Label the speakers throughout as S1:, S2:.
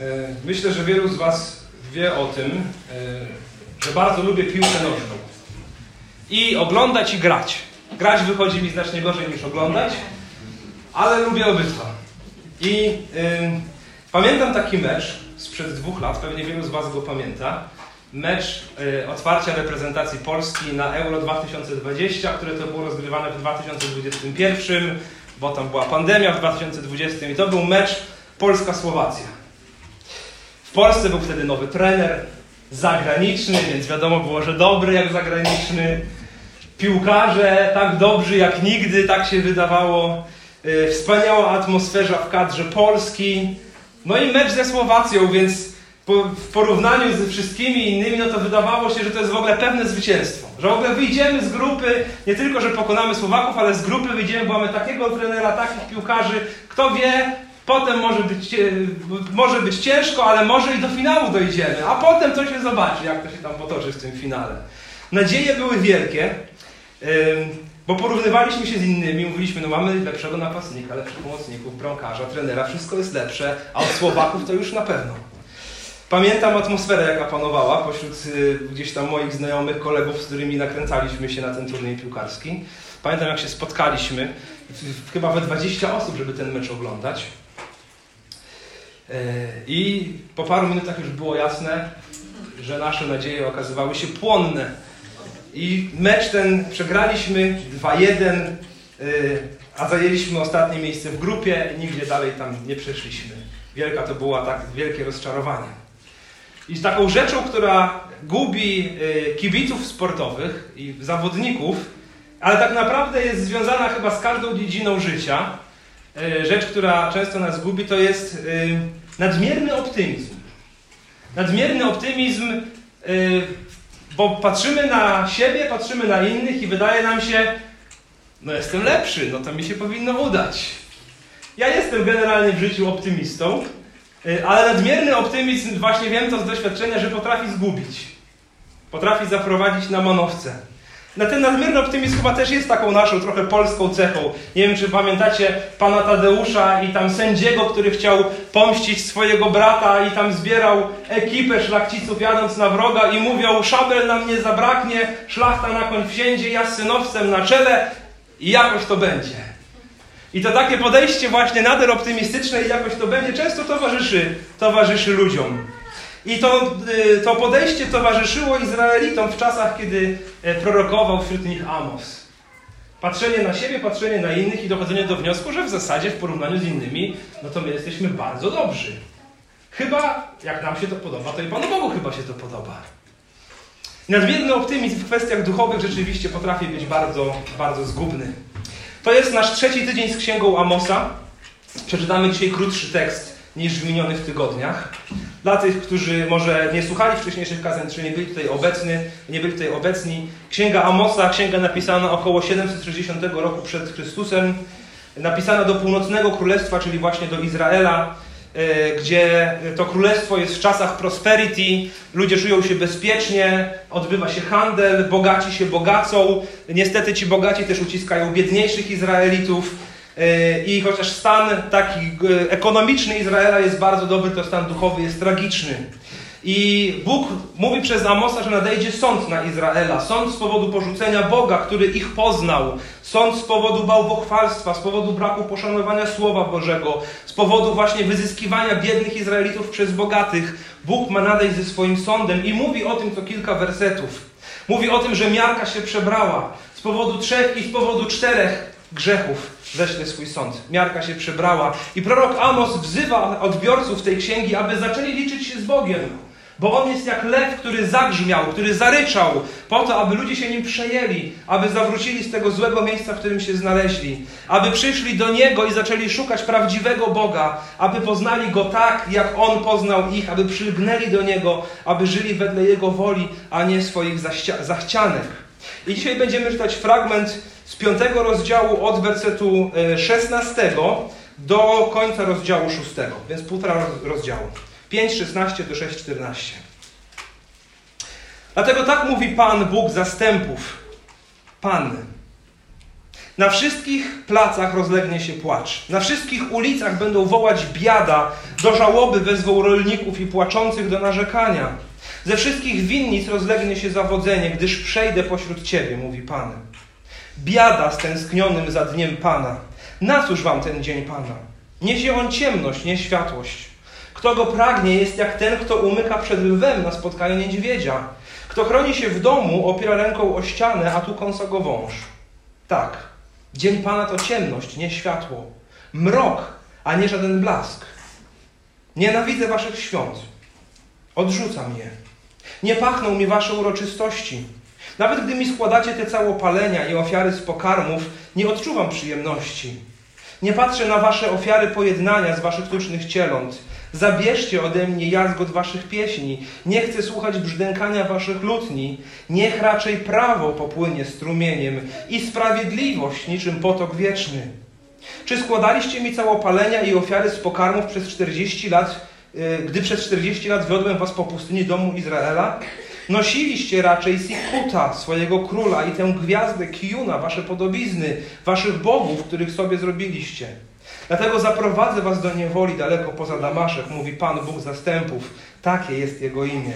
S1: E, myślę, że wielu z Was wie o tym, e, że bardzo lubię piłkę nożną. I oglądać i grać. Grać wychodzi mi znacznie gorzej niż oglądać, ale lubię obydwa. I pamiętam taki mecz sprzed dwóch lat, pewnie wielu z Was go pamięta. Mecz otwarcia reprezentacji Polski na Euro 2020, które to było rozgrywane w 2021, bo tam była pandemia w 2020 i to był mecz Polska-Słowacja. Polsce był wtedy nowy trener, zagraniczny, więc wiadomo było, że dobry jak zagraniczny. Piłkarze tak dobrzy jak nigdy, tak się wydawało. Y, wspaniała atmosfera w kadrze Polski. No i mecz ze Słowacją, więc w porównaniu ze wszystkimi innymi, no to wydawało się, że to jest w ogóle pewne zwycięstwo. Że w ogóle wyjdziemy z grupy, nie tylko, że pokonamy Słowaków, ale z grupy wyjdziemy, bo mamy takiego trenera, takich piłkarzy. Kto wie, potem może być, może być ciężko, ale może i do finału dojdziemy. A potem to się zobaczy, jak to się tam potoczy w tym finale. Nadzieje były wielkie. Bo porównywaliśmy się z innymi, mówiliśmy, no mamy lepszego napastnika, lepszych pomocników, bramkarza, trenera, wszystko jest lepsze, a od Słowaków to już na pewno. Pamiętam atmosferę, jaka panowała pośród y, gdzieś tam moich znajomych, kolegów, z którymi nakręcaliśmy się na ten turniej piłkarski. Pamiętam, jak się spotkaliśmy, chyba we 20 osób, żeby ten mecz oglądać. E, I po paru minutach już było jasne, że nasze nadzieje okazywały się płonne i mecz ten przegraliśmy 2-1, y, a zajęliśmy ostatnie miejsce w grupie i nigdzie dalej tam nie przeszliśmy. Wielka to było tak wielkie rozczarowanie. I taką rzeczą, która gubi y, kibiców sportowych i zawodników, ale tak naprawdę jest związana chyba z każdą dziedziną życia, rzecz, która często nas gubi, to jest nadmierny optymizm. Nadmierny optymizm bo patrzymy na siebie, patrzymy na innych i wydaje nam się, no jestem lepszy, no to mi się powinno udać. Ja jestem generalnie w życiu optymistą, y, ale nadmierny optymizm, właśnie wiem to z doświadczenia, że potrafi zgubić. Potrafi zaprowadzić na manowce. Na ten nadmierny optymizm chyba też jest taką naszą trochę polską cechą. Nie wiem, czy pamiętacie pana Tadeusza i tam sędziego, który chciał pomścić swojego brata i tam zbierał ekipę szlachciców jadąc na wroga i mówią, szabel nam nie zabraknie, szlachta na koń wsiędzie, ja z synowcem na czele i jakoś to będzie. I to takie podejście właśnie nader optymistyczne i jakoś to będzie często towarzyszy, towarzyszy ludziom. I to, y, to podejście towarzyszyło Izraelitom w czasach, kiedy e, prorokował wśród nich Amos. Patrzenie na siebie, patrzenie na innych i dochodzenie do wniosku, że w zasadzie w porównaniu z innymi, no to my jesteśmy bardzo dobrzy. Chyba, jak nam się to podoba, to i Panu Bogu chyba się to podoba. Nadmierny optymizm w kwestiach duchowych rzeczywiście potrafi być bardzo, bardzo zgubny. To jest nasz trzeci tydzień z księgą Amosa. Przeczytamy dzisiaj krótszy tekst niż w minionych tygodniach. Dla tych, którzy może nie słuchali wcześniejszych kazań, czy nie byli tutaj obecni, nie byli tutaj obecni, Księga Amosa, księga napisana około 760 roku przed Chrystusem, napisana do północnego królestwa, czyli właśnie do Izraela, e, gdzie to królestwo jest w czasach prosperity, ludzie czują się bezpiecznie, odbywa się handel, bogaci się bogacą. Niestety ci bogaci też uciskają biedniejszych Izraelitów. E, I chociaż stan taki e, ekonomiczny Izraela jest bardzo dobry, to stan duchowy jest tragiczny. I Bóg mówi przez Amosa, że nadejdzie sąd na Izraela. Sąd z powodu porzucenia Boga, który ich poznał. Sąd z powodu bałwochwalstwa, z powodu braku poszanowania Słowa Bożego, z powodu właśnie wyzyskiwania biednych Izraelitów przez bogatych. Bóg ma nadejść ze swoim sądem i mówi o tym co kilka wersetów. Mówi o tym, że miarka się przebrała z powodu trzech i z powodu czterech grzechów ześle swój sąd. Miarka się przebrała. I prorok Amos wzywa odbiorców tej księgi, aby zaczęli liczyć się z Bogiem. Bo on jest jak lew, który zagrzmiał, który zaryczał, po to, aby ludzie się nim przejęli, aby zawrócili z tego złego miejsca, w którym się znaleźli, aby przyszli do niego i zaczęli szukać prawdziwego Boga, aby poznali go tak, jak on poznał ich, aby przylgnęli do niego, aby żyli wedle jego woli, a nie swoich zachcianek. I dzisiaj będziemy czytać fragment z piątego rozdziału od wersetu 16 e, do końca rozdziału 6, więc półtora rozdziału. 5, 16 do 6, 14. Dlatego tak mówi Pan Bóg zastępów. Pan. Na wszystkich placach rozlegnie się płacz. Na wszystkich ulicach będą wołać biada, do żałoby wezwą rolników i płaczących do narzekania. Ze wszystkich winnic rozlegnie się zawodzenie, gdyż przejdę pośród Ciebie, mówi Pan. Biada stęsknionym za dniem Pana. Na cóż wam ten dzień Pana? Niesie on ciemność, nie światłość. Kto go pragnie, jest jak ten, kto umyka przed lwem na spotkanie niedźwiedzia. Kto chroni się w domu, opiera ręką o ścianę, a tu kąsa go wąż. Tak, dzień Pana to ciemność, nie światło. Mrok, a nie żaden blask. Nienawidzę waszych świąt. Odrzucam je. Nie pachną mi wasze uroczystości. Nawet gdy mi składacie te całopalenia i ofiary z pokarmów, nie odczuwam przyjemności. Nie patrzę na wasze ofiary pojednania z waszych tucznych cieląt. Zabierzcie ode mnie jazgot waszych pieśni. Nie chcę słuchać brzdękania waszych lutni. Niech raczej prawo popłynie strumieniem i sprawiedliwość niczym potok wieczny. Czy składaliście mi całopalenia i ofiary z pokarmów przez 40 lat, y, gdy przez 40 lat wiodłem was po pustyni domu Izraela? Nosiliście raczej Sikuta, swojego króla i tę gwiazdę Kijuna, wasze podobizny, waszych bogów, których sobie zrobiliście. Dlatego zaprowadzę was do niewoli daleko poza Damaszek, mówi Pan Bóg zastępów. Takie jest Jego imię.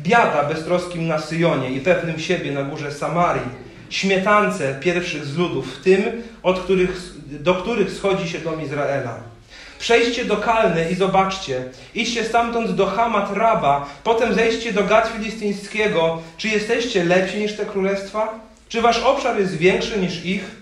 S1: Biada beztroskim na Syjonie i pewnym siebie na górze Samarii. Śmietance pierwszych z ludów, tym, od których, do których schodzi się dom Izraela. Przejdźcie do Kalny i zobaczcie. Idźcie stamtąd do Hamat Raba, potem zejdźcie do Gad Filistyńskiego. Czy jesteście lepsi niż te królestwa? Czy wasz obszar jest większy niż ich?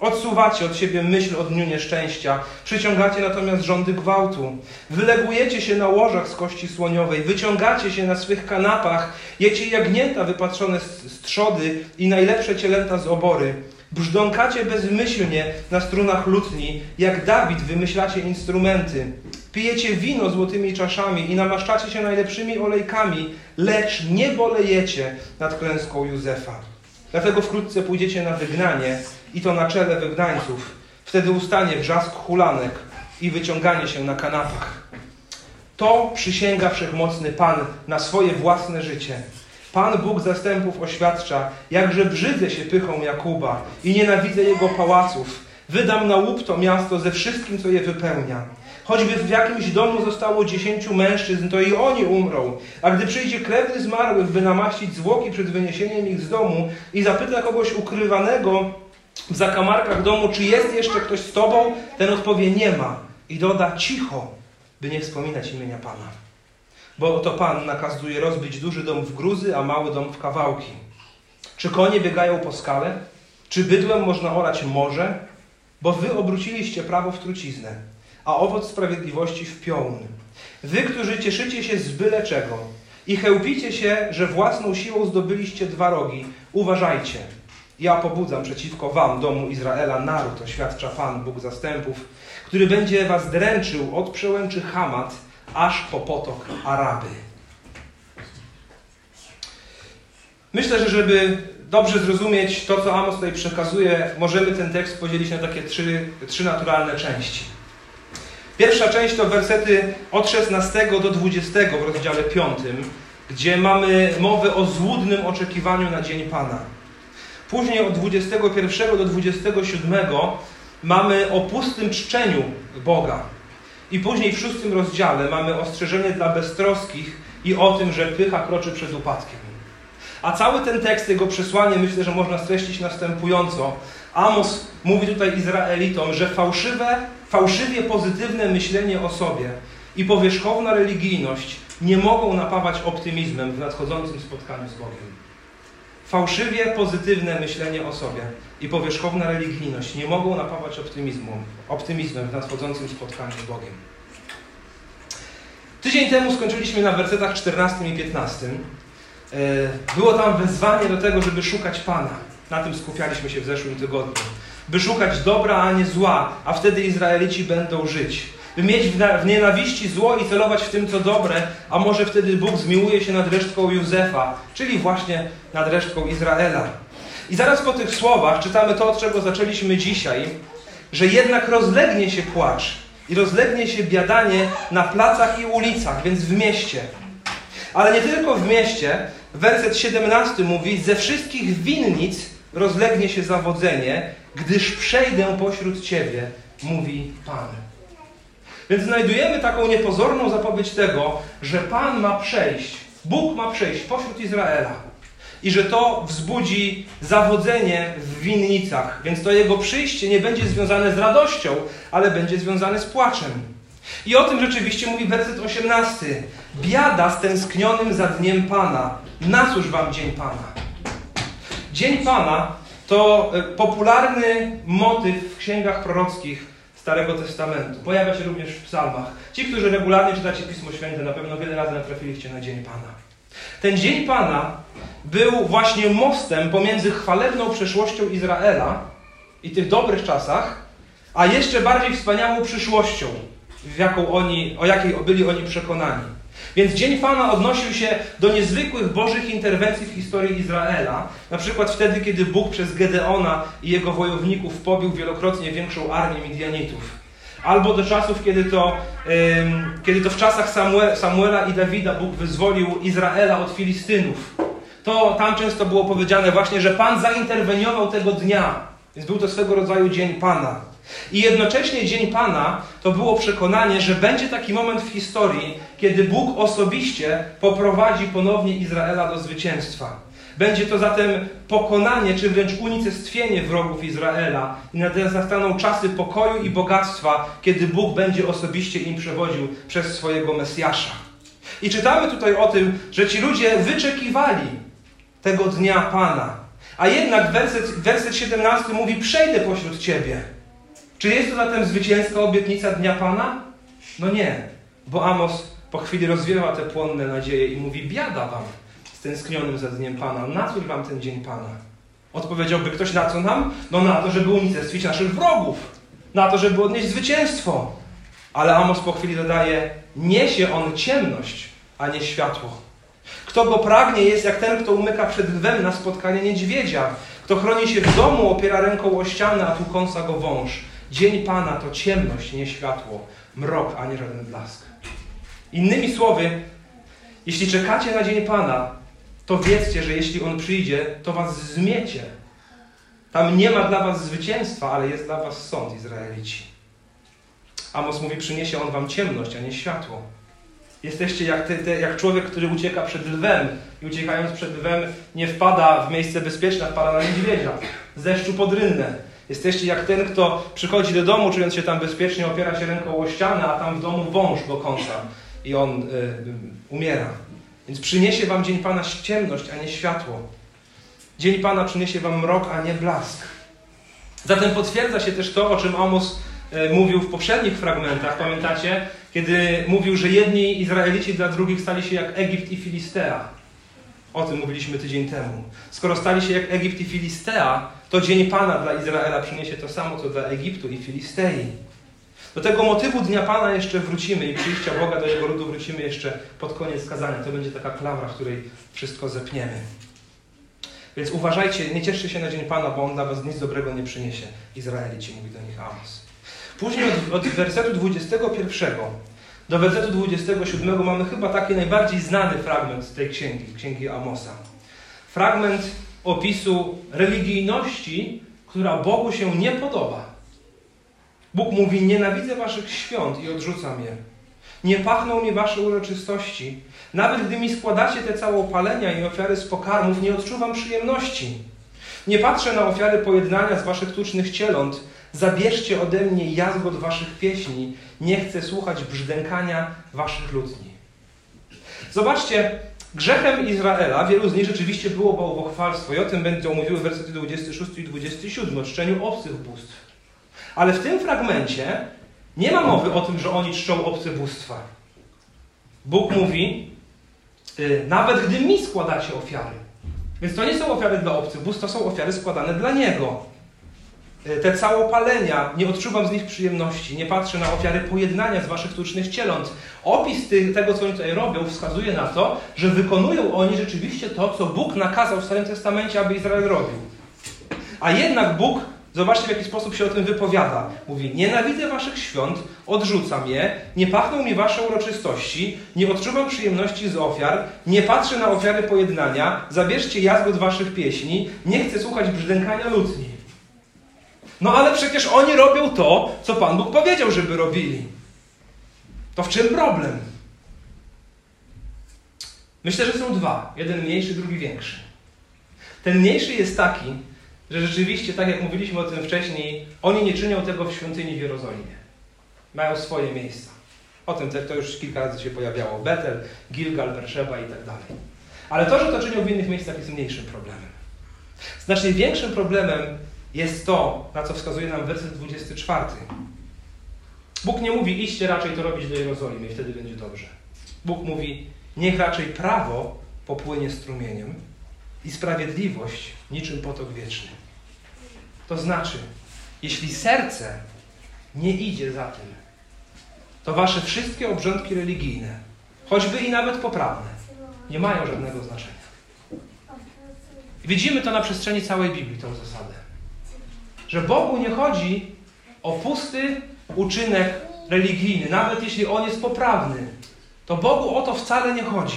S1: Odsuwacie od siebie myśl o dniu nieszczęścia, przyciągacie natomiast rządy gwałtu. Wylegujecie się na łożach z kości słoniowej, wyciągacie się na swych kanapach, jecie jagnięta wypatrzone z trzody i najlepsze cielęta z obory. Brzdąkacie bezmyślnie na strunach lutni, jak Dawid wymyślacie instrumenty. Pijecie wino złotymi czaszami i namaszczacie się najlepszymi olejkami, lecz nie bolejecie nad klęską Józefa. Dlatego wkrótce pójdziecie na wygnanie i to na czele wygnańców. Wtedy ustanie wrzask hulanek i wyciąganie się na kanapach. To przysięga wszechmocny Pan na swoje własne życie. Pan Bóg zastępów oświadcza, jakże brzydzę się pychą Jakuba i nienawidzę jego pałaców. Wydam na łup to miasto ze wszystkim, co je wypełnia. Choćby w jakimś domu zostało dziesięciu mężczyzn, to i oni umrą. A gdy przyjdzie krewny zmarłych, by namaścić zwłoki przed wyniesieniem ich z domu i zapyta kogoś ukrywanego w zakamarkach domu, czy jest jeszcze ktoś z tobą, ten odpowie nie ma. I doda cicho, by nie wspominać imienia Pana. Bo oto Pan nakazuje rozbić duży dom w gruzy, a mały dom w kawałki. Czy konie biegają po skale? Czy bydłem można orać morze? Bo wy obróciliście prawo w truciznę, a owoc sprawiedliwości w piołun. Wy, którzy cieszycie się z byle czego i chełpicie się, że własną siłą zdobyliście dwa rogi, uważajcie. Ja pobudzam przeciwko wam, domu Izraela, naród, oświadcza Pan, Bóg zastępów, który będzie was dręczył od przełęczy Hamat, aż po potok Araby. Myślę, że żeby dobrze zrozumieć to, co Amos tutaj przekazuje, możemy ten tekst podzielić na takie trzy, trzy naturalne części. Pierwsza część to wersety od 16 do 20 w rozdziale 5, gdzie mamy mowę o złudnym oczekiwaniu na Dzień Pana. Później od 21 do 27 mamy o pustym czczeniu Boga, i później w szóstym rozdziale mamy ostrzeżenie dla beztroskich i o tym, że pycha kroczy przed upadkiem. A cały ten tekst, jego przesłanie, myślę, że można streścić następująco. Amos mówi tutaj Izraelitom, że fałszywe, fałszywie pozytywne myślenie o sobie i powierzchowna religijność nie mogą napawać optymizmem w nadchodzącym spotkaniu z Bogiem. Fałszywie pozytywne myślenie o sobie i powierzchowna religijność nie mogą napawać optymizmem, optymizmem w nadchodzącym spotkaniu z Bogiem. Tydzień temu skończyliśmy na wersetach 14 i 15. E, było tam wezwanie do tego, żeby szukać Pana. Na tym skupialiśmy się w zeszłym tygodniu. By szukać dobra, a nie zła, a wtedy Izraelici będą żyć. By mieć w nienawiści zło i celować w tym, co dobre, a może wtedy Bóg zmiłuje się nad resztką Józefa, czyli właśnie nad resztką Izraela. I zaraz po tych słowach czytamy to, od czego zaczęliśmy dzisiaj, że jednak rozlegnie się płacz i rozlegnie się biadanie na placach i ulicach, więc w mieście. Ale nie tylko w mieście. Werset 17 mówi: Ze wszystkich winnic rozlegnie się zawodzenie, gdyż przejdę pośród Ciebie, mówi Pan. Więc znajdujemy taką niepozorną zapowiedź tego, że Pan ma przejść, Bóg ma przejść pośród Izraela. I że to wzbudzi zawodzenie w winnicach. Więc to jego przyjście nie będzie związane z radością, ale będzie związane z płaczem. I o tym rzeczywiście mówi werset 18. Biada stęsknionym za dniem Pana. Na cóż wam dzień Pana? Dzień Pana to e, popularny motyw w księgach prorockich Starego Testamentu. Pojawia się również w psalmach. Ci, którzy regularnie czytacie Pismo Święte, na pewno wiele razy natrafiliście na Dzień Pana. Ten Dzień Pana był właśnie mostem pomiędzy chwalebną przeszłością Izraela i tych dobrych czasach, a jeszcze bardziej wspaniałą przyszłością, w jaką oni, o jakiej byli oni przekonani. Więc Dzień Pana odnosił się do niezwykłych Bożych interwencji w historii Izraela. Na przykład wtedy, kiedy Bóg przez Gedeona i jego wojowników pobił wielokrotnie większą armię Midianitów. Albo do czasów, kiedy to, kiedy to w czasach Samuela i Dawida Bóg wyzwolił Izraela od Filistynów. To tam często było powiedziane właśnie, że Pan zainterweniował tego dnia. Więc był to swego rodzaju Dzień Pana. I jednocześnie Dzień Pana to było przekonanie, że będzie taki moment w historii, kiedy Bóg osobiście poprowadzi ponownie Izraela do zwycięstwa. Będzie to zatem pokonanie, czy wręcz unicestwienie wrogów Izraela. I nastaną czasy pokoju i bogactwa, kiedy Bóg będzie osobiście im przewodził przez swojego Mesjasza. I czytamy tutaj o tym, że ci ludzie wyczekiwali tego dnia Pana. A jednak werset, werset 17 mówi: Przejdę pośród ciebie. Czy jest to zatem zwycięska obietnica dnia Pana? No nie, bo Amos po chwili rozwiewa te płonne nadzieje i mówi: Biada wam stęsknionym za dniem Pana. Na cóż wam ten dzień Pana? Odpowiedziałby ktoś na co nam? No na to, żeby unicestwić naszych wrogów. Na to, żeby odnieść zwycięstwo. Ale Amos po chwili dodaje: Niesie on ciemność, a nie światło. Kto go pragnie, jest jak ten, kto umyka przed lwem na spotkanie niedźwiedzia. Kto chroni się w domu, opiera ręką o ścianę, a tu kąsa go wąż. Dzień Pana to ciemność, nie światło, mrok, a nie żaden blask. Innymi słowy, jeśli czekacie na dzień Pana, to wiedzcie, że jeśli On przyjdzie, to was zmiecie. Tam nie ma dla was zwycięstwa, ale jest dla was sąd, Izraelici. Amos mówi, przyniesie On wam ciemność, a nie światło. Jesteście jak, jak człowiek, który ucieka przed lwem i uciekając przed lwem nie wpada w miejsce bezpieczne, wpada na niedźwiedzia, z deszczu pod rynnę. Jesteście jak ten, kto przychodzi do domu, czując się tam bezpiecznie, opiera się ręką o ścianę, a tam w domu wąż go kąsa i on y, umiera. Więc przyniesie wam dzień Pana ciemność, a nie światło. Dzień Pana przyniesie wam mrok, a nie blask. Zatem potwierdza się też to, o czym Amos y, mówił w poprzednich fragmentach. Pamiętacie? Kiedy mówił, że jedni Izraelici dla drugich stali się jak Egipt i Filistea. O tym mówiliśmy tydzień temu. Skoro stali się jak Egipt i Filistea, to dzień Pana dla Izraela przyniesie to samo, co dla Egiptu i Filistei. Do tego motywu Dnia Pana jeszcze wrócimy i przyjścia Boga do Jego ludu wrócimy jeszcze pod koniec kazania. To będzie taka klamra, w której wszystko zepniemy. Więc uważajcie, nie cieszcie się na Dzień Pana, bo On dla was nic dobrego nie przyniesie. Izraelici, mówi do nich Amos. Później od, od wersetu 21 do wersetu 27 mamy chyba taki najbardziej znany fragment tej księgi, księgi Amosa. Fragment opisu religijności, która Bogu się nie podoba. Bóg mówi: Nienawidzę waszych świąt i odrzucam je. Nie pachną mi wasze uroczystości. Nawet gdy mi składacie te całopalenia i ofiary z pokarmów, nie odczuwam przyjemności. Nie patrzę na ofiary pojednania z waszych tucznych cieląt. Zabierzcie ode mnie jazgot waszych pieśni. Nie chcę słuchać brzdękania waszych lutni. Zobaczcie, Grzechem Izraela, wielu z nich rzeczywiście było bałwochwalstwo i o tym będą mówiły wersety 26 i 27 o czczeniu obcych bóstw. Ale w tym fragmencie nie ma mowy o tym, że oni czczą obce bóstwa. Bóg mówi, y, nawet gdy mi składacie ofiary. Więc to nie są ofiary dla obcych bóstw, to są ofiary składane dla Niego. Y, te całopalenia, nie odczuwam z nich przyjemności, nie patrzę na ofiary pojednania z waszych tucznych cieląt. Opis tego, co oni tutaj robią, wskazuje na to, że wykonują oni rzeczywiście to, co Bóg nakazał w Starym Testamencie, aby Izrael robił. A jednak Bóg Zobaczcie, w jaki sposób się o tym wypowiada. Mówi: Nienawidzę waszych świąt, odrzucam je, nie pachną mi wasze uroczystości, nie odczuwam przyjemności z ofiar, nie patrzę na ofiary pojednania, zabierzcie jazgot waszych pieśni, nie chcę słuchać brzdękania lutni. No ale przecież oni robią to, co Pan Bóg powiedział, żeby robili. To w czym problem? Myślę, że są dwa. Jeden mniejszy, drugi większy. Ten mniejszy jest taki, że rzeczywiście, tak jak mówiliśmy o tym wcześniej, oni nie czynią tego w świątyni w Jerozolimie. Mają swoje miejsca. O tym to już kilka razy się pojawiało. Betel, Gilgal, Berszeba i tak dalej. Ale to, że to czynią w innych miejscach jest mniejszym problemem. Znacznie większym problemem jest to, na co wskazuje nam werset 24. Bóg nie mówi, iście raczej to robić do Jerozolimy i wtedy będzie dobrze. Bóg mówi, niech raczej prawo popłynie strumieniem i sprawiedliwość niczym potok wieczny. To znaczy, jeśli serce nie idzie za tym, to wasze wszystkie obrządki religijne, choćby i nawet poprawne, nie mają żadnego znaczenia. Widzimy to na przestrzeni całej Biblii, tą zasadę. Że Bogu nie chodzi o pusty uczynek religijny, nawet jeśli on jest poprawny. To Bogu o to wcale nie chodzi.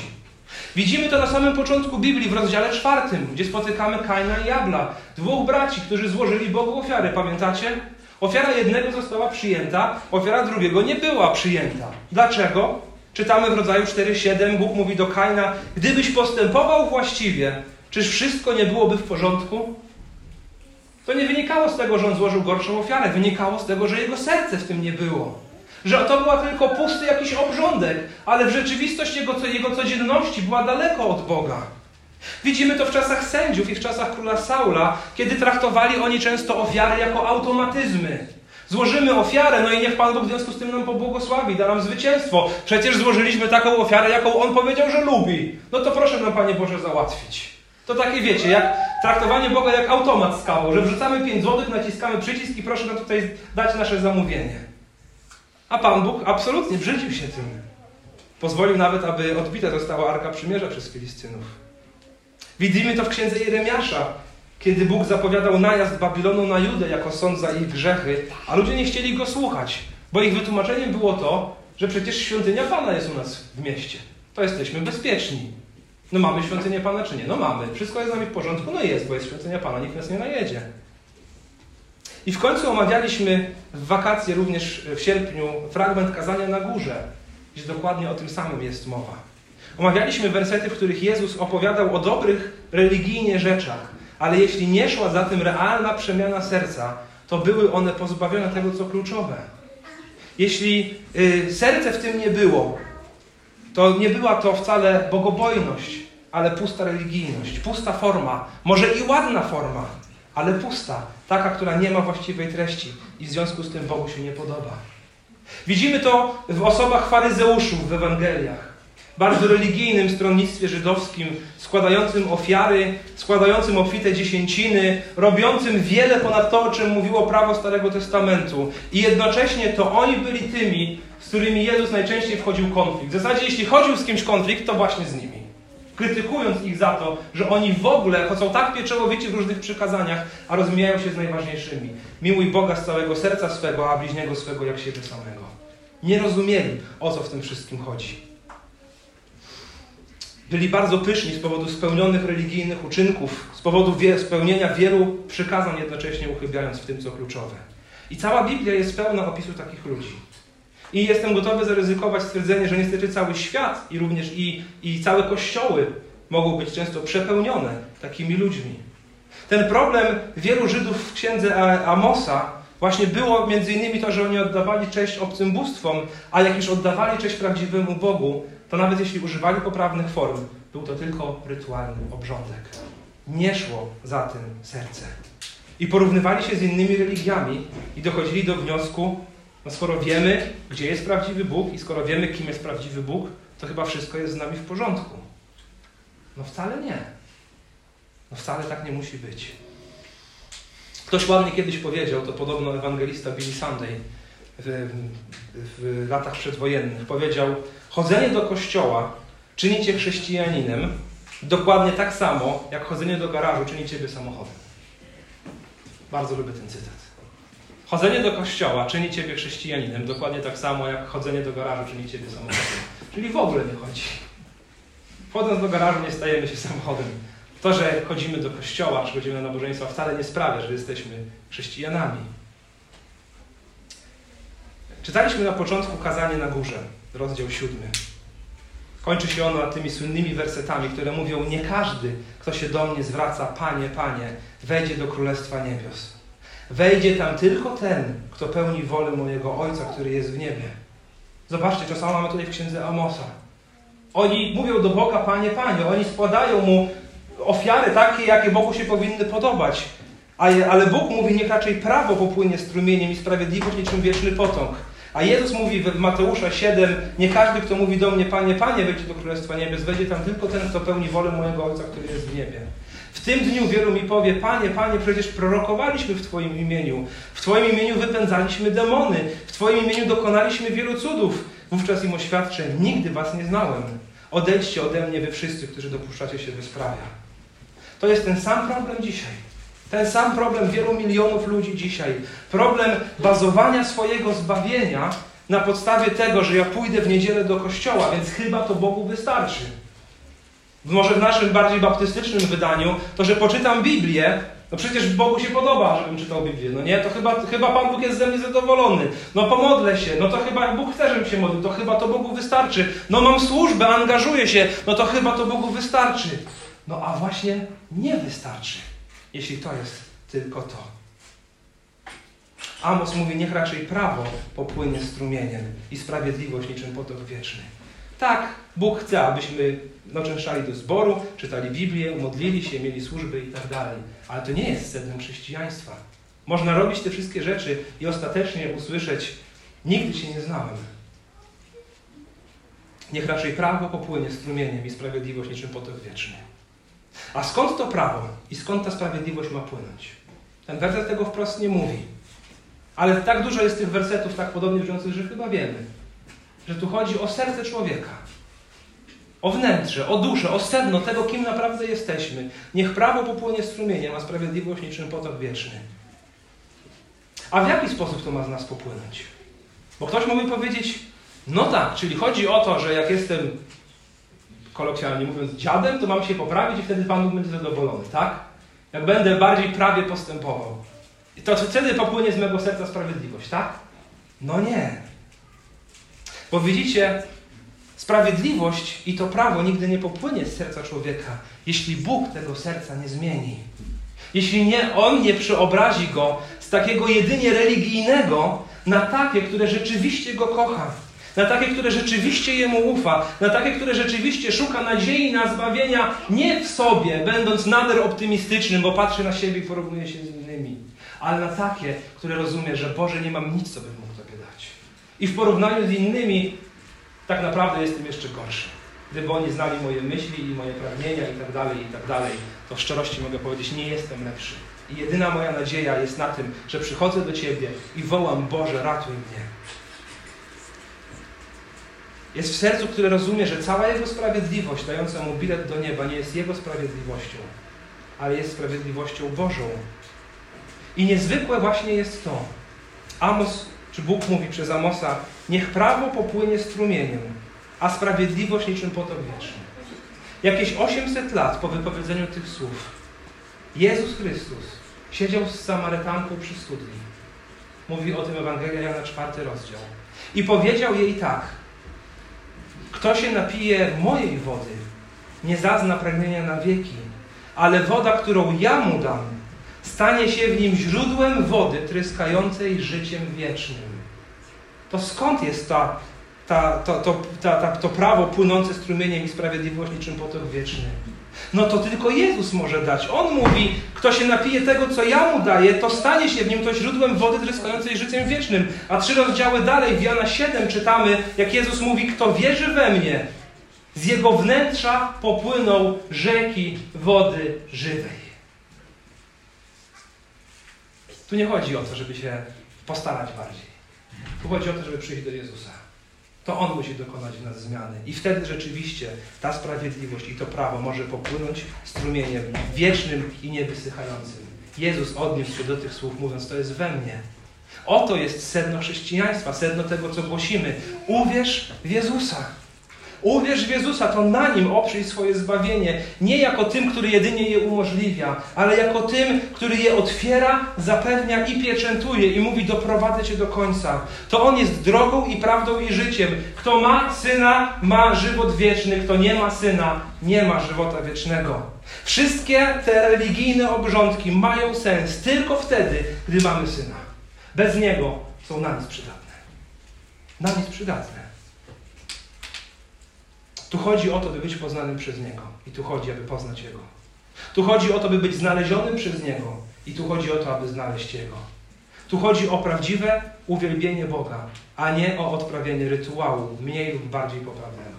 S1: Widzimy to na samym początku Biblii, w rozdziale czwartym, gdzie spotykamy Kaina i Jabla, dwóch braci, którzy złożyli Bogu ofiary. Pamiętacie? Ofiara jednego została przyjęta, ofiara drugiego nie była przyjęta. Dlaczego? Czytamy w rodzaju 4:7, Bóg mówi do Kaina: Gdybyś postępował właściwie, czyż wszystko nie byłoby w porządku? To nie wynikało z tego, że on złożył gorszą ofiarę, wynikało z tego, że jego serce w tym nie było. Że to była tylko pusty jakiś obrządek, ale w rzeczywistości jego, jego codzienności była daleko od Boga. Widzimy to w czasach sędziów i w czasach króla Saula, kiedy traktowali oni często ofiary jako automatyzmy. Złożymy ofiarę, no i niech Pan Bóg w związku z tym nam pobłogosławi, da nam zwycięstwo. Przecież złożyliśmy taką ofiarę, jaką On powiedział, że lubi. No to proszę nam, Panie Boże, załatwić. To takie wiecie, jak traktowanie Boga jak automat z kawą, że wrzucamy 5 złotych, naciskamy przycisk i proszę nam tutaj dać nasze zamówienie. A Pan Bóg absolutnie brzydził się tym. Pozwolił nawet, aby odbita została Arka Przymierza przez Filistynów. Widzimy to w księdze Jeremiasza, kiedy Bóg zapowiadał najazd Babilonu na Judę jako sąd za ich grzechy, a ludzie nie chcieli go słuchać, bo ich wytłumaczeniem było to, że przecież świątynia Pana jest u nas w mieście. To jesteśmy bezpieczni. No mamy świątynię Pana czy nie? No mamy. Wszystko jest z nami w porządku? No jest, bo jest świątynia Pana, nikt nas nie najedzie. I w końcu omawialiśmy w wakacje, również w sierpniu, fragment kazania na górze, gdzie dokładnie o tym samym jest mowa. Omawialiśmy wersety, w których Jezus opowiadał o dobrych religijnie rzeczach, ale jeśli nie szła za tym realna przemiana serca, to były one pozbawione tego, co kluczowe. Jeśli y, serce w tym nie było, to nie była to wcale bogobojność, ale pusta religijność, pusta forma, może i ładna forma, ale pusta, taka, która nie ma właściwej treści i w związku z tym Bogu się nie podoba. Widzimy to w osobach faryzeuszów w Ewangeliach. Bardzo religijnym stronnictwie żydowskim, składającym ofiary, składającym obfite dziesięciny, robiącym wiele ponad to, o czym mówiło prawo Starego Testamentu. I jednocześnie to oni byli tymi, z którymi Jezus najczęściej wchodził w konflikt. W zasadzie, jeśli chodził z kimś konflikt, to właśnie z nimi krytykując ich za to, że oni w ogóle chodzą tak pieczołowici w różnych przykazaniach, a rozmijają się z najważniejszymi. Miłuj Boga z całego serca swego, a bliźniego swego jak siebie samego. Nie rozumieli, o co w tym wszystkim chodzi. Byli bardzo pyszni z powodu spełnionych religijnych uczynków, z powodu wie, spełnienia wielu przykazań, jednocześnie uchybiając w tym, co kluczowe. I cała Biblia jest pełna opisu takich ludzi. I jestem gotowy zaryzykować stwierdzenie, że niestety cały świat i również i, i całe kościoły mogą być często przepełnione takimi ludźmi. Ten problem wielu Żydów w księdze Amosa właśnie było między innymi to, że oni oddawali cześć obcym bóstwom, a jak już oddawali cześć prawdziwemu Bogu, to nawet jeśli używali poprawnych form, był to tylko rytualny obrządek. Nie szło za tym serce. I porównywali się z innymi religiami i dochodzili do wniosku, no skoro wiemy, gdzie jest prawdziwy Bóg i skoro wiemy, kim jest prawdziwy Bóg, to chyba wszystko jest z nami w porządku. No wcale nie. No wcale tak nie musi być. Ktoś ładnie kiedyś powiedział, to podobno ewangelista Billy Sunday w, w latach przedwojennych, powiedział, chodzenie do kościoła czyni cię chrześcijaninem dokładnie tak samo, jak chodzenie do garażu czyni ciebie samochodem. Bardzo lubię ten cytat. Chodzenie do kościoła czyni ciebie chrześcijaninem dokładnie tak samo, jak chodzenie do garażu czyni ciebie samochodem. Czyli w ogóle nie chodzi. Wchodząc do garażu nie stajemy się samochodem. To, że chodzimy do kościoła, czy chodzimy na nabożeństwa, wcale nie sprawia, że jesteśmy chrześcijanami. Czytaliśmy na początku kazanie na górze, rozdział siódmy. Kończy się ono tymi słynnymi wersetami, które mówią: Nie każdy, kto się do mnie zwraca, Panie, Panie, wejdzie do Królestwa Niebios. Wejdzie tam tylko ten, kto pełni wolę mojego Ojca, który jest w niebie. Zobaczcie, samo mamy tutaj w księdze Amosa. Oni mówią do Boga, Panie, Panie, oni składają Mu ofiary takie, jakie Bogu się powinny podobać. Ale Bóg mówi, niech raczej prawo popłynie strumieniem i sprawiedliwość niczym wieczny potok. A Jezus mówi w Mateusza 7, nie każdy, kto mówi do mnie, Panie, Panie, wejdzie do Królestwa Niebios, wejdzie tam tylko ten, kto pełni wolę mojego Ojca, który jest w niebie. W tym dniu wielu mi powie, Panie, Panie, przecież prorokowaliśmy w Twoim imieniu. W Twoim imieniu wypędzaliśmy demony. W Twoim imieniu dokonaliśmy wielu cudów. Wówczas im oświadczę, nigdy Was nie znałem. Odejdźcie ode mnie, wy wszyscy, którzy dopuszczacie się bezprawia. To jest ten sam problem dzisiaj. Ten sam problem wielu milionów ludzi dzisiaj. Problem bazowania swojego zbawienia na podstawie tego, że ja pójdę w niedzielę do kościoła, więc chyba to Bogu wystarczy. Może w naszym bardziej baptystycznym wydaniu, to że poczytam Biblię, no przecież Bogu się podoba, żebym czytał Biblię, no nie? To chyba, chyba Pan Bóg jest ze mnie zadowolony. No pomodlę się, no to chyba Bóg chce, żebym się modlił, to chyba to Bogu wystarczy. No mam służbę, angażuję się, no to chyba to Bogu wystarczy. No a właśnie nie wystarczy, jeśli to jest tylko to. Amos mówi, niech raczej prawo popłynie strumieniem i sprawiedliwość niczym potok wieczny. Tak, Bóg chce, abyśmy noczęszczali do zboru, czytali Biblię, modlili się, mieli służby i tak dalej. Ale to nie jest sednem chrześcijaństwa. Można robić te wszystkie rzeczy i ostatecznie usłyszeć, nigdy Cię nie znałem. Niech raczej prawo popłynie strumieniem i sprawiedliwość niczym potok wieczny. A skąd to prawo i skąd ta sprawiedliwość ma płynąć? Ten werset tego wprost nie mówi. Ale tak dużo jest tych wersetów tak podobnie brzmiących, że chyba wiemy, że tu chodzi o serce człowieka. O wnętrze, o duszę, o sedno tego, kim naprawdę jesteśmy. Niech prawo popłynie strumieniem, a sprawiedliwość niczym potok wieczny. A w jaki sposób to ma z nas popłynąć? Bo ktoś mógłby powiedzieć, no tak, czyli chodzi o to, że jak jestem kolokwialnie mówiąc, dziadem, to mam się poprawić i wtedy Pan Bóg będzie zadowolony, tak? Jak będę bardziej prawie postępował. To wtedy popłynie z mego serca sprawiedliwość, tak? No nie. Bo widzicie, sprawiedliwość i to prawo nigdy nie popłynie z serca człowieka, jeśli Bóg tego serca nie zmieni. Jeśli nie, On nie przeobrazi go z takiego jedynie religijnego na takie, które rzeczywiście Go kocha na takie, które rzeczywiście Jemu ufa, na takie, które rzeczywiście szuka nadziei na zbawienia nie w sobie, będąc nader optymistycznym, bo patrzy na siebie i porównuje się z innymi, ale na takie, które rozumie, że Boże, nie mam nic, co bym mógł Tobie dać. I w porównaniu z innymi tak naprawdę jestem jeszcze gorszy. Gdyby oni znali moje myśli i moje pragnienia i tak dalej, i tak dalej, to w szczerości mogę powiedzieć, nie jestem lepszy. I jedyna moja nadzieja jest na tym, że przychodzę do Ciebie i wołam, Boże, ratuj mnie. Jest w sercu, które rozumie, że cała Jego sprawiedliwość dająca Mu bilet do nieba nie jest Jego sprawiedliwością, ale jest sprawiedliwością Bożą. I niezwykłe właśnie jest to. Amos, czy Bóg mówi przez Amosa, niech prawo popłynie strumieniem, a sprawiedliwość niczym potok wieczny. Jakieś 800 lat po wypowiedzeniu tych słów Jezus Chrystus siedział z Samarytanką przy studni. Mówi o tym Ewangelia Jana czwarty rozdział. I powiedział jej tak – kto się napije mojej wody, nie zazna pragnienia na wieki, ale woda, którą ja mu dam, stanie się w nim źródłem wody tryskającej życiem wiecznym. To skąd jest ta, ta, to, to, ta, ta, to prawo płynące strumieniem i sprawiedliwość niczym potok wieczny? No to tylko Jezus może dać. On mówi, kto się napije tego, co ja mu daję, to stanie się w nim to źródłem wody tryskającej życiem wiecznym. A trzy rozdziały dalej, w Jana 7 czytamy, jak Jezus mówi, kto wierzy we mnie, z jego wnętrza popłyną rzeki wody żywej. Tu nie chodzi o to, żeby się postarać bardziej. Tu chodzi o to, żeby przyjść do Jezusa. To On musi dokonać w nas zmiany. I wtedy rzeczywiście ta sprawiedliwość i to prawo może popłynąć strumieniem wiecznym i niewysychającym. Jezus odniósł się do tych słów, mówiąc: To jest we mnie. Oto jest sedno chrześcijaństwa, sedno tego, co głosimy. Uwierz w Jezusa. Uwierz w Jezusa, to na Nim oprzyj swoje zbawienie. Nie jako tym, który jedynie je umożliwia, ale jako tym, który je otwiera, zapewnia i pieczętuje i mówi doprowadzę Cię do końca. To On jest drogą i prawdą i życiem. Kto ma Syna, ma żywot wieczny. Kto nie ma Syna, nie ma żywota wiecznego. Wszystkie te religijne obrządki mają sens tylko wtedy, gdy mamy Syna. Bez Niego są na nic przydatne. Na nic przydatne. Tu chodzi o to, by być poznanym przez Niego. I tu chodzi, aby poznać Jego. Tu chodzi o to, by być znalezionym przez Niego. I tu chodzi o to, aby znaleźć Jego. Tu chodzi o prawdziwe uwielbienie Boga, a nie o odprawienie rytuału, mniej lub bardziej poprawnego.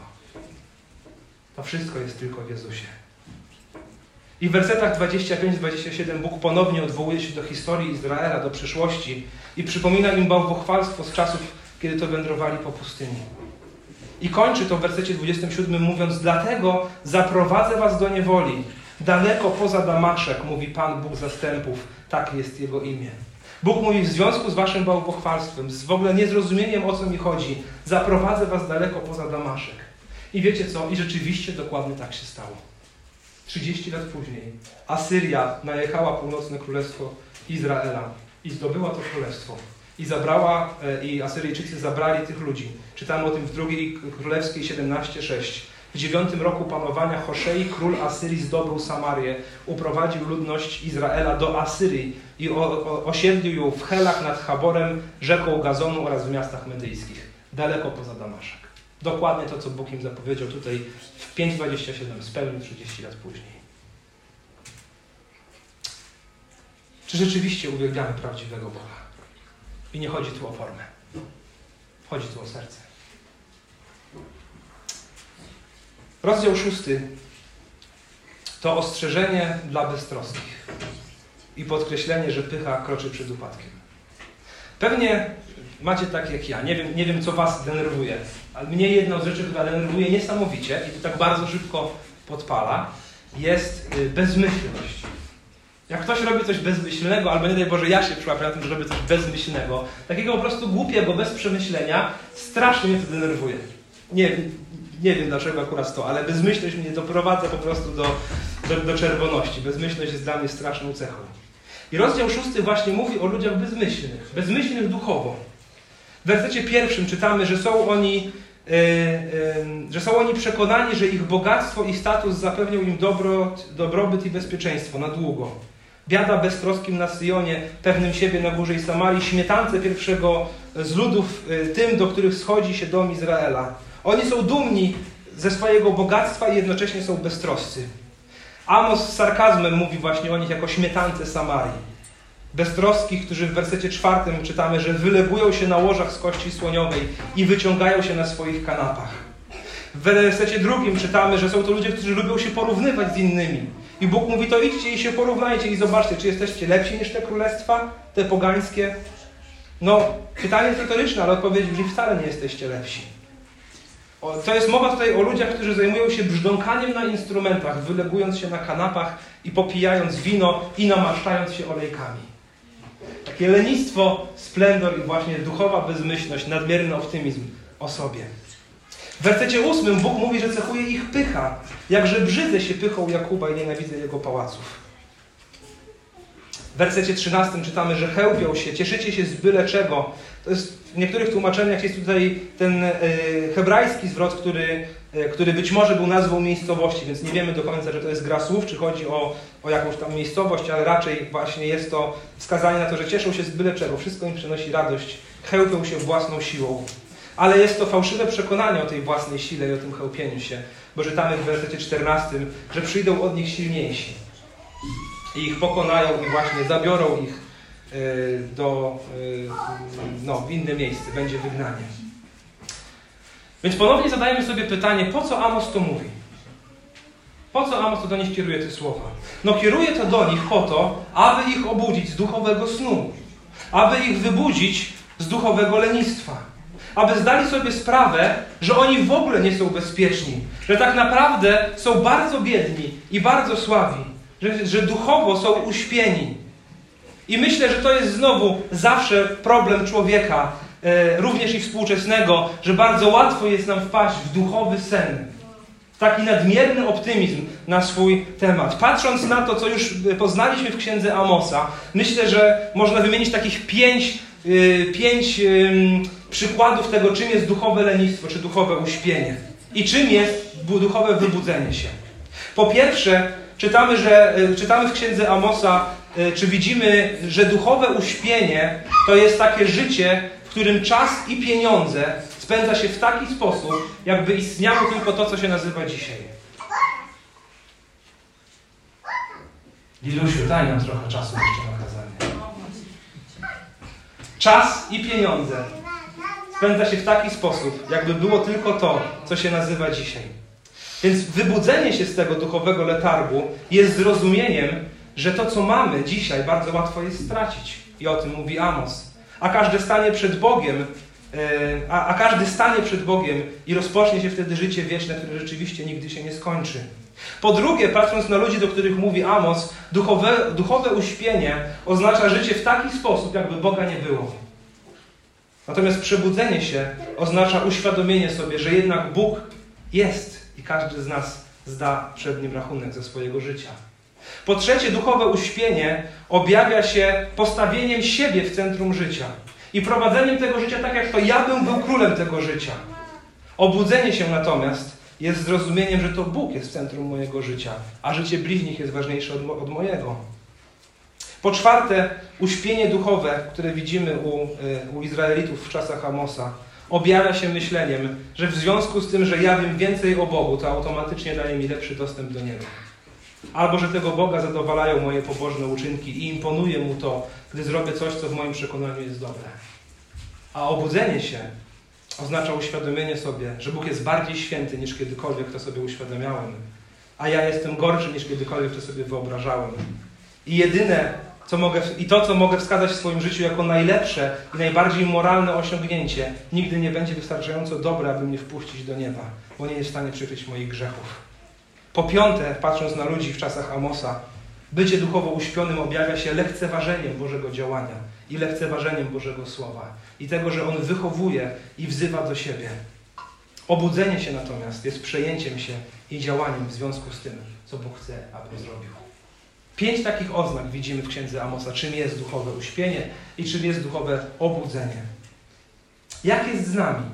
S1: To wszystko jest tylko w Jezusie. I w wersetach 25-27 Bóg ponownie odwołuje się do historii Izraela, do przyszłości i przypomina im bałwochwalstwo z czasów, kiedy to wędrowali po pustyni. I kończy to w wersecie 27 mówiąc, dlatego zaprowadzę was do niewoli, daleko poza Damaszek, mówi Pan Bóg zastępów, tak jest Jego imię. Bóg mówi w związku z waszym bałwochwalstwem, z w ogóle niezrozumieniem o co mi chodzi, zaprowadzę was daleko poza Damaszek. I wiecie co? I rzeczywiście dokładnie tak się stało. 30 lat później Asyria najechała północne królestwo Izraela i zdobyła to królestwo. I zabrała, e, i Asyryjczycy zabrali tych ludzi. Czytamy o tym w drugiej królewskiej 17:6. W dziewiątym roku panowania Hoszei król Asyrii zdobył Samarię, uprowadził ludność Izraela do Asyrii i osiedlił ją w Helach nad Chaborem, rzeką Gazonu oraz w miastach medyjskich, daleko poza Damaszek. Dokładnie to, co Bóg im zapowiedział tutaj w 5.27, spełnił 30 lat później. Czy rzeczywiście uwielbiamy prawdziwego Boga? I nie chodzi tu o formę. Chodzi tu o serce. Rozdział szósty to ostrzeżenie dla beztroskich i podkreślenie, że pycha kroczy przed upadkiem. Pewnie macie tak jak ja. Nie wiem, nie wiem co Was denerwuje, ale mnie jedną z rzeczy, która denerwuje niesamowicie i to tak bardzo szybko podpala, jest y, bezmyślność. Jak ktoś robi coś bezmyślnego, albo nie daj Boże, ja się przyłapię na tym, że robię coś bezmyślnego, takiego po prostu głupiego, bez przemyślenia, strasznie mnie to denerwuje. Nie, nie wiem dlaczego akurat to, ale bezmyślność mnie doprowadza po prostu do, do, do czerwoności. Bezmyślność jest dla mnie straszną cechą. I rozdział szósty właśnie mówi o ludziach bezmyślnych, bezmyślnych duchowo. W wersecie pierwszym czytamy, że są oni, yy, yy, że są oni przekonani, że ich bogactwo i status zapewnią im dobro, dobrobyt i bezpieczeństwo na długo. Biada beztroskim na Syjonie, pewnym siebie na górze i Samarii, śmietance pierwszego z ludów, yy, tym, do których schodzi się dom Izraela. Oni są dumni ze swojego bogactwa i jednocześnie są beztroscy. Amos z sarkazmem mówi właśnie o nich jako śmietance Samarii. Beztroskich, którzy w wersecie czwartym czytamy, że wylegują się na łożach z kości słoniowej i wyciągają się na swoich kanapach. W wersecie drugim czytamy, że są to ludzie, którzy lubią się porównywać z innymi. I Bóg mówi, to idźcie i się porównajcie i zobaczcie, czy jesteście lepsi niż te królestwa, te pogańskie. No, pytanie jest retoryczne, ale odpowiedź brzmi, wcale nie jesteście lepsi. To jest mowa tutaj o ludziach, którzy zajmują się brzdąkaniem na instrumentach, wylegując się na kanapach i popijając wino i namaszczając się olejkami. Takie lenistwo, splendor i właśnie duchowa bezmyślność, nadmierny optymizm o sobie. W wersecie ósmym Bóg mówi, że cechuje ich pycha. Jakże brzydzę się pychą Jakuba i nienawidzę jego pałaców. W wersecie 13 czytamy, że chełpią się, cieszycie się z byle czego. To jest w niektórych tłumaczeniach jest tutaj ten e, hebrajski zwrot, który, e, który być może był nazwą miejscowości, więc nie wiemy do końca, że to jest gra słów, czy chodzi o, o jakąś tam miejscowość, ale raczej właśnie jest to wskazanie na to, że cieszą się z byle czego. Wszystko im przynosi radość, chełpią się własną siłą. Ale jest to fałszywe przekonanie o tej własnej sile i o tym chełpieniu się, bo czytamy w wersecie 14, że przyjdą od nich silniejsi i ich pokonają i właśnie zabiorą ich e, do, e, no, w inne miejsce, będzie wygnanie. Więc ponownie zadajemy sobie pytanie, po co Amos to mówi? Po co Amos to do nich kieruje te słowa? No kieruje to do nich po to, aby ich obudzić z duchowego snu, aby ich wybudzić z duchowego lenistwa, aby zdali sobie sprawę, że oni w ogóle nie są bezpieczni, że tak naprawdę są bardzo biedni i bardzo słabi, że, że duchowo są uśpieni. I myślę, że to jest znowu zawsze problem człowieka, e, również i współczesnego, że bardzo łatwo jest nam wpaść w duchowy sen. Taki nadmierny optymizm na swój temat. Patrząc na to, co już poznaliśmy w księdze Amosa, myślę, że można wymienić takich pięć, yy, pięć przykładów tego, czym jest duchowe lenistwo, czy duchowe uśpienie. I czym jest duchowe wybudzenie się. Po pierwsze, czytamy, że, yy, czytamy w księdze Amosa, y, czy widzimy, że duchowe uśpienie to jest takie życie, w którym czas i pieniądze spędza się w taki sposób, jakby istniało tylko to, co się nazywa dzisiaj. Lilusiu, daj nam trochę czasu jeszcze na kazanie. Czas i pieniądze spędza się w taki sposób, jakby było tylko to, co się nazywa dzisiaj. Więc wybudzenie się z tego duchowego letargu jest zrozumieniem, że to, co mamy dzisiaj, bardzo łatwo jest stracić. I o tym mówi Amos. A każde stanie przed Bogiem E, a, a każdy stanie przed Bogiem i rozpocznie się wtedy życie wieczne, które rzeczywiście nigdy się nie skończy. Po drugie, patrząc na ludzi, do których mówi Amos, duchowe, duchowe uśpienie oznacza życie w taki sposób, jakby Boga nie było. Natomiast przebudzenie się oznacza uświadomienie sobie, że jednak Bóg jest i każdy z nas zda przed Nim rachunek ze swojego życia. Po trzecie, duchowe uśpienie objawia się postawieniem siebie w centrum życia i prowadzeniem tego życia tak, jak to ja bym był królem tego życia. Obudzenie się natomiast jest zrozumieniem, że to Bóg jest w centrum mojego życia, a życie bliźnich jest ważniejsze od, od mojego. Po czwarte, uśpienie duchowe, które widzimy u, y, u Izraelitów w czasach Amosa, objawia się myśleniem, że w związku z tym, że ja wiem więcej o Bogu, to automatycznie daje mi lepszy dostęp do Niego. Albo że tego Boga zadowalają moje pobożne uczynki i imponuje Mu to, gdy zrobię coś, co w moim przekonaniu jest dobre. A obudzenie się oznacza uświadomienie sobie, że Bóg jest bardziej święty niż kiedykolwiek to sobie uświadamiałem, a ja jestem gorszy niż kiedykolwiek to sobie wyobrażałem. I jedyne, co mogę, i to, co mogę wskazać w swoim życiu jako najlepsze i najbardziej moralne osiągnięcie, nigdy nie będzie wystarczająco dobre, aby mnie wpuścić do nieba, bo nie jest w stanie przykryć moich grzechów. Po piąte, patrząc na ludzi w czasach Amosa, bycie duchowo uśpionym objawia się lekceważeniem Bożego działania i lekceważeniem Bożego Słowa i tego, że On wychowuje i wzywa do siebie. Obudzenie się natomiast jest przejęciem się i działaniem w związku z tym, co Bóg chce, aby zrobił. Pięć takich oznak widzimy w księdze Amosa, czym jest duchowe uśpienie i czym jest duchowe obudzenie. Jak jest z nami?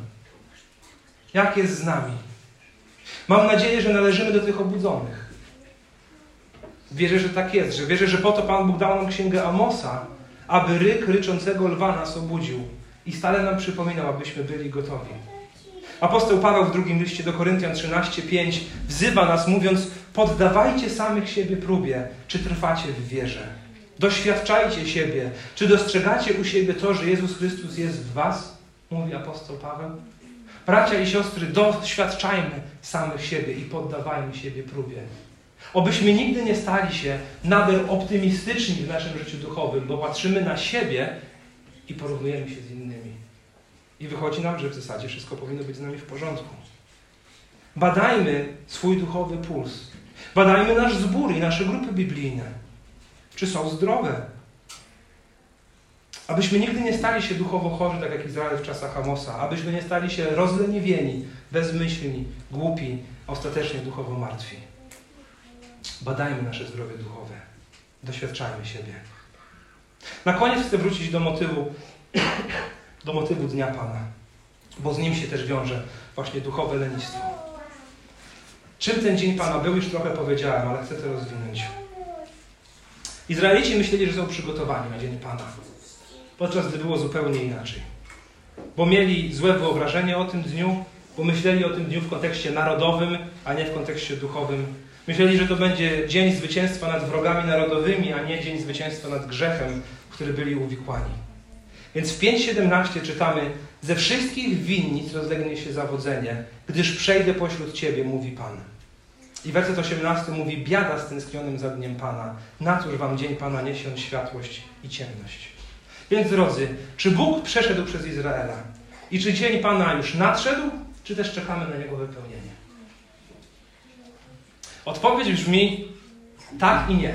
S1: Jak jest z nami? Mam nadzieję, że należymy do tych obudzonych. Wierzę, że tak jest, że wierzę, że po to Pan Bóg dał nam księgę Amosa, aby ryk ryczącego lwa nas obudził i stale nam przypominał, abyśmy byli gotowi. Apostoł Paweł w drugim liście do Koryntian 13:5 wzywa nas, mówiąc: Poddawajcie samych siebie próbie, czy trwacie w wierze. Doświadczajcie siebie, czy dostrzegacie u siebie to, że Jezus Chrystus jest w Was, mówi apostoł Paweł. Bracia i siostry, doświadczajmy samych siebie i poddawajmy siebie próbie. Obyśmy nigdy nie stali się nader optymistyczni w naszym życiu duchowym, bo patrzymy na siebie i porównujemy się z innymi. I wychodzi nam, że w zasadzie wszystko powinno być z nami w porządku. Badajmy swój duchowy puls. Badajmy nasz zbór i nasze grupy biblijne. Czy są zdrowe? Abyśmy nigdy nie stali się duchowo chorzy, tak jak Izrael w czasach Amosa. Abyśmy nie stali się rozleniwieni, bezmyślni, głupi, a ostatecznie duchowo martwi. Badajmy nasze zdrowie duchowe. Doświadczajmy siebie. Na koniec chcę wrócić do motywu, do motywu Dnia Pana, bo z nim się też wiąże właśnie duchowe lenistwo. Czym ten Dzień Pana był, już trochę powiedziałem, ale chcę to rozwinąć. Izraelici myśleli, że są przygotowani na Dzień Pana, podczas gdy było zupełnie inaczej. Bo mieli złe wyobrażenie o tym dniu, bo myśleli o tym dniu w kontekście narodowym, a nie w kontekście duchowym Myśleli, że to będzie dzień zwycięstwa nad wrogami narodowymi, a nie dzień zwycięstwa nad grzechem, w który byli uwikłani. Więc w 5.17 czytamy: Ze wszystkich winnic rozlegnie się zawodzenie, gdyż przejdę pośród Ciebie, mówi Pan. I werset 18 mówi: Biada stęsknionym za dniem Pana. Na cóż wam dzień Pana niesie światłość i ciemność. Więc drodzy, czy Bóg przeszedł przez Izraela? I czy dzień Pana już nadszedł, czy też czekamy na jego wypełnienie? Odpowiedź brzmi tak i nie.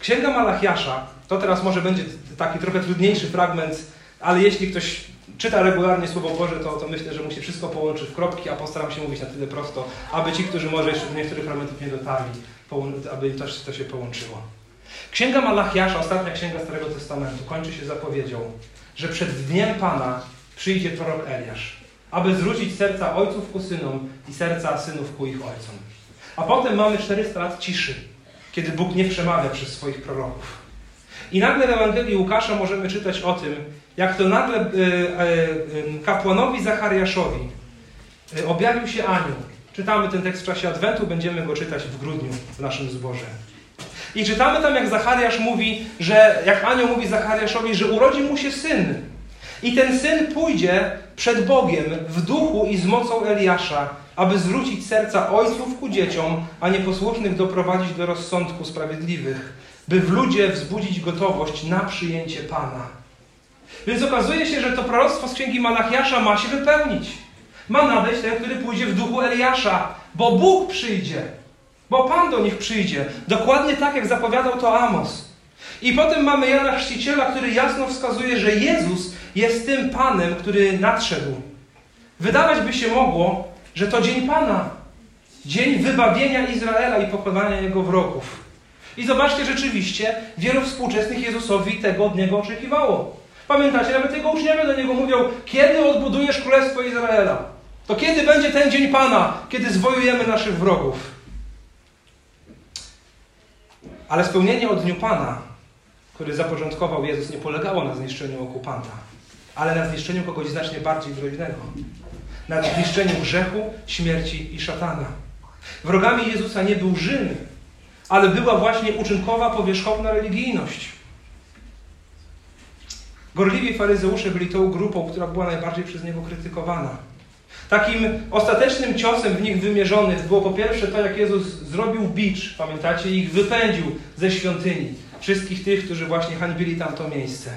S1: Księga Malachiasza, to teraz może będzie taki trochę trudniejszy fragment ale jeśli ktoś czyta regularnie Słowo Boże, to, to myślę, że mu się wszystko połączy w kropki, a postaram się mówić na tyle prosto, aby ci, którzy może jeszcze do niektórych fragmentów nie dotarli, aby to, to się połączyło. Księga Malachiasza, ostatnia księga Starego Testamentu, kończy się zapowiedzią, że przed dniem Pana przyjdzie prorok Eliasz, aby zwrócić serca ojców ku synom i serca synów ku ich ojcom. A potem mamy 400 lat ciszy, kiedy Bóg nie przemawia przez swoich proroków. I nagle w Ewangelii Łukasza możemy czytać o tym, jak to nagle e, e, kapłanowi Zachariaszowi e, objawił się anioł. Czytamy ten tekst w czasie Adwentu, będziemy go czytać w grudniu w naszym zborze. I czytamy tam, jak Zachariasz mówi, że, jak anioł mówi Zachariaszowi, że urodzi mu się syn. I ten syn pójdzie przed Bogiem w duchu i z mocą Eliasza, aby zwrócić serca ojców ku dzieciom, a nieposłusznych doprowadzić do rozsądku sprawiedliwych, by w ludzie wzbudzić gotowość na przyjęcie Pana. Więc okazuje się, że to proroctwo z księgi Malachiasza ma się wypełnić. Ma nadejść ten, który pójdzie w duchu Eliasza, bo Bóg przyjdzie. Bo Pan do nich przyjdzie. Dokładnie tak, jak zapowiadał to Amos. I potem mamy Jana Chrzciciela, który jasno wskazuje, że Jezus jest tym Panem, który nadszedł. Wydawać by się mogło, że to dzień Pana. Dzień wybawienia Izraela i pokonania jego wrogów. I zobaczcie, rzeczywiście wielu współczesnych Jezusowi tego od Niego oczekiwało. Pamiętacie, nawet jego uczniowie do Niego mówią, kiedy odbudujesz Królestwo Izraela? To kiedy będzie ten dzień Pana, kiedy zwojujemy naszych wrogów? Ale spełnienie o Dniu Pana, który zapoczątkował Jezus, nie polegało na zniszczeniu okupanta, ale na zniszczeniu kogoś znacznie bardziej groźnego. Na zniszczeniu grzechu, śmierci i szatana. Wrogami Jezusa nie był Rzym, ale była właśnie uczynkowa, powierzchowna religijność. Gorliwi faryzeusze byli tą grupą, która była najbardziej przez niego krytykowana. Takim ostatecznym ciosem w nich wymierzonych było po pierwsze to, jak Jezus zrobił bicz, pamiętacie, ich wypędził ze świątyni. Wszystkich tych, którzy właśnie hańbili tamto miejsce.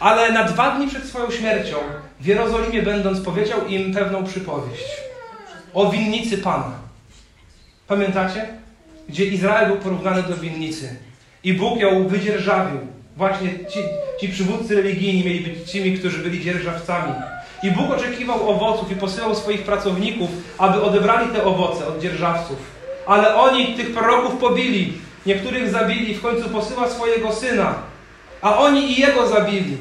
S1: Ale na dwa dni przed swoją śmiercią, w Jerozolimie będąc, powiedział im pewną przypowieść o winnicy Pana. Pamiętacie? Gdzie Izrael był porównany do winnicy. I Bóg ją wydzierżawił. Właśnie ci, ci przywódcy religijni mieli być tymi, którzy byli dzierżawcami. I Bóg oczekiwał owoców i posyłał swoich pracowników, aby odebrali te owoce od dzierżawców. Ale oni tych proroków pobili, niektórych zabili, w końcu posyła swojego syna, a oni i jego zabili.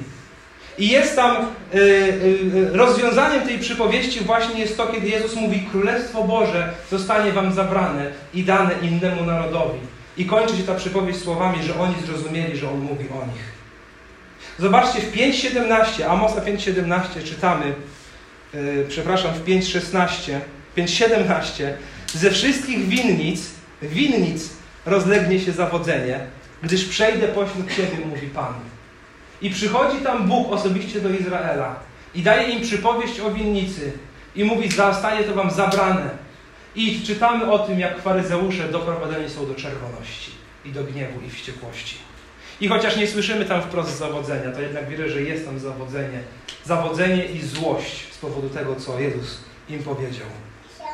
S1: I jest tam y, y, rozwiązaniem tej przypowieści właśnie jest to, kiedy Jezus mówi: Królestwo Boże zostanie wam zabrane i dane innemu narodowi. I kończy się ta przypowieść słowami, że oni zrozumieli, że on mówi o nich. Zobaczcie, w 5.17, Amosa 5.17 czytamy, yy, przepraszam, w 5.16, 5.17, ze wszystkich winnic, winnic rozlegnie się zawodzenie, gdyż przejdę pośród Ciebie, mówi Pan. I przychodzi tam Bóg osobiście do Izraela i daje im przypowieść o winnicy i mówi, zostanie to wam zabrane. I czytamy o tym, jak faryzeusze doprowadzeni są do czerwoności i do gniewu i wściekłości. I chociaż nie słyszymy tam wprost zawodzenia, to jednak wierzę, że jest tam zawodzenie. Zawodzenie i złość z powodu tego, co Jezus im powiedział.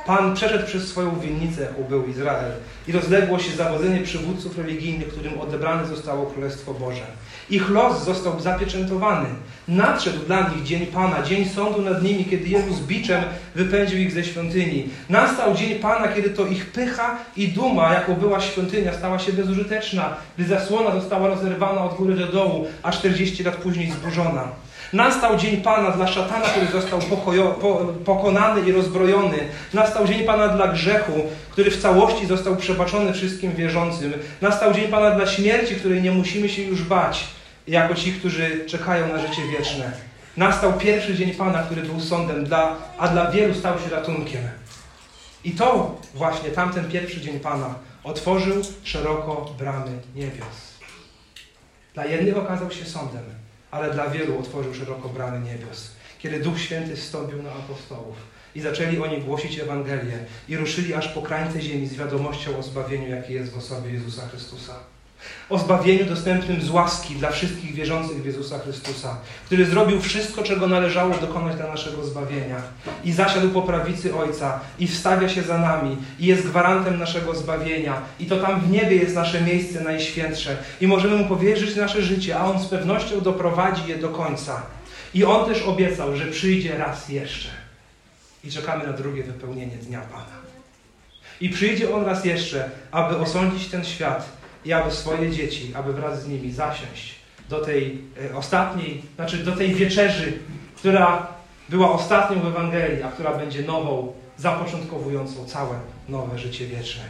S1: Pan przeszedł przez swoją winnicę, jaką był Izrael i rozległo się zawodzenie przywódców religijnych, którym odebrane zostało Królestwo Boże. Ich los został zapieczętowany. Nadszedł dla nich dzień Pana, dzień sądu nad nimi, kiedy Jezus biczem wypędził ich ze świątyni. Nastał dzień Pana, kiedy to ich pycha i duma, jaką była świątynia, stała się bezużyteczna, gdy zasłona została rozerwana od góry do dołu, a 40 lat później zburzona. Nastał dzień Pana dla szatana, który został pokojo, po, pokonany i rozbrojony. Nastał dzień Pana dla grzechu, który w całości został przebaczony wszystkim wierzącym. Nastał dzień Pana dla śmierci, której nie musimy się już bać, jako ci, którzy czekają na życie wieczne. Nastał pierwszy dzień Pana, który był sądem, dla, a dla wielu stał się ratunkiem. I to właśnie tamten pierwszy dzień Pana otworzył szeroko bramy niebios. Dla jednych okazał się sądem, ale dla wielu otworzył szeroko bramy niebios. Kiedy Duch Święty wstąpił na apostołów i zaczęli oni głosić Ewangelię i ruszyli aż po krańce ziemi z wiadomością o zbawieniu, jakie jest w osobie Jezusa Chrystusa. O zbawieniu dostępnym z łaski dla wszystkich wierzących w Jezusa Chrystusa, który zrobił wszystko, czego należało dokonać dla naszego zbawienia. I zasiadł po prawicy Ojca i wstawia się za nami i jest gwarantem naszego zbawienia. I to tam w niebie jest nasze miejsce najświętsze. I możemy Mu powierzyć nasze życie, a On z pewnością doprowadzi je do końca. I On też obiecał, że przyjdzie raz jeszcze. I czekamy na drugie wypełnienie Dnia Pana. I przyjdzie On raz jeszcze, aby osądzić ten świat i aby swoje dzieci, aby wraz z nimi zasiąść do tej e, ostatniej, znaczy do tej wieczerzy, która była ostatnią w Ewangelii, a która będzie nową, zapoczątkowującą całe nowe życie wieczne.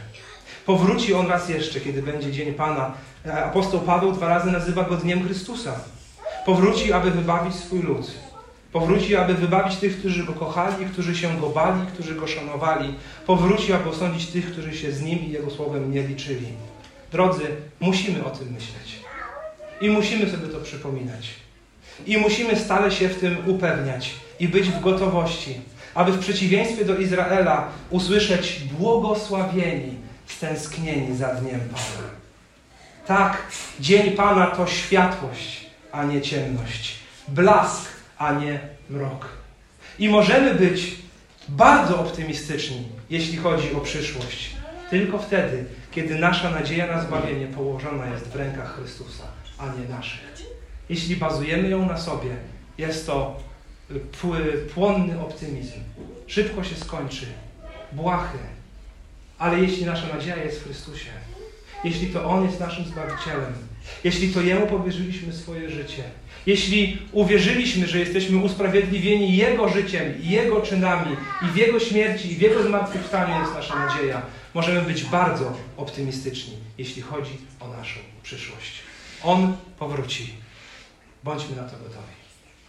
S1: Powróci On raz jeszcze, kiedy będzie Dzień Pana. E, Apostoł Paweł dwa razy nazywa go Dniem Chrystusa. Powróci, aby wybawić swój lud. Powróci, aby wybawić tych, którzy Go kochali, którzy się Go bali, którzy Go szanowali. Powróci, aby osądzić tych, którzy się z Nim i Jego Słowem nie liczyli. Drodzy, musimy o tym myśleć. I musimy sobie to przypominać. I musimy stale się w tym upewniać i być w gotowości, aby w przeciwieństwie do Izraela usłyszeć błogosławieni, stęsknieni za dniem Pana. Tak, dzień Pana to światłość, a nie ciemność. Blask, a nie mrok. I możemy być bardzo optymistyczni, jeśli chodzi o przyszłość. Tylko wtedy, kiedy nasza nadzieja na zbawienie położona jest w rękach Chrystusa, a nie naszych. Jeśli bazujemy ją na sobie, jest to płonny optymizm. Szybko się skończy, błahy. Ale jeśli nasza nadzieja jest w Chrystusie, jeśli to On jest naszym Zbawicielem, jeśli to Jemu powierzyliśmy swoje życie, jeśli uwierzyliśmy, że jesteśmy usprawiedliwieni Jego życiem Jego czynami i w Jego śmierci i w Jego zmartwychwstaniu jest nasza nadzieja, możemy być bardzo optymistyczni, jeśli chodzi o naszą przyszłość. On powróci. Bądźmy na to gotowi.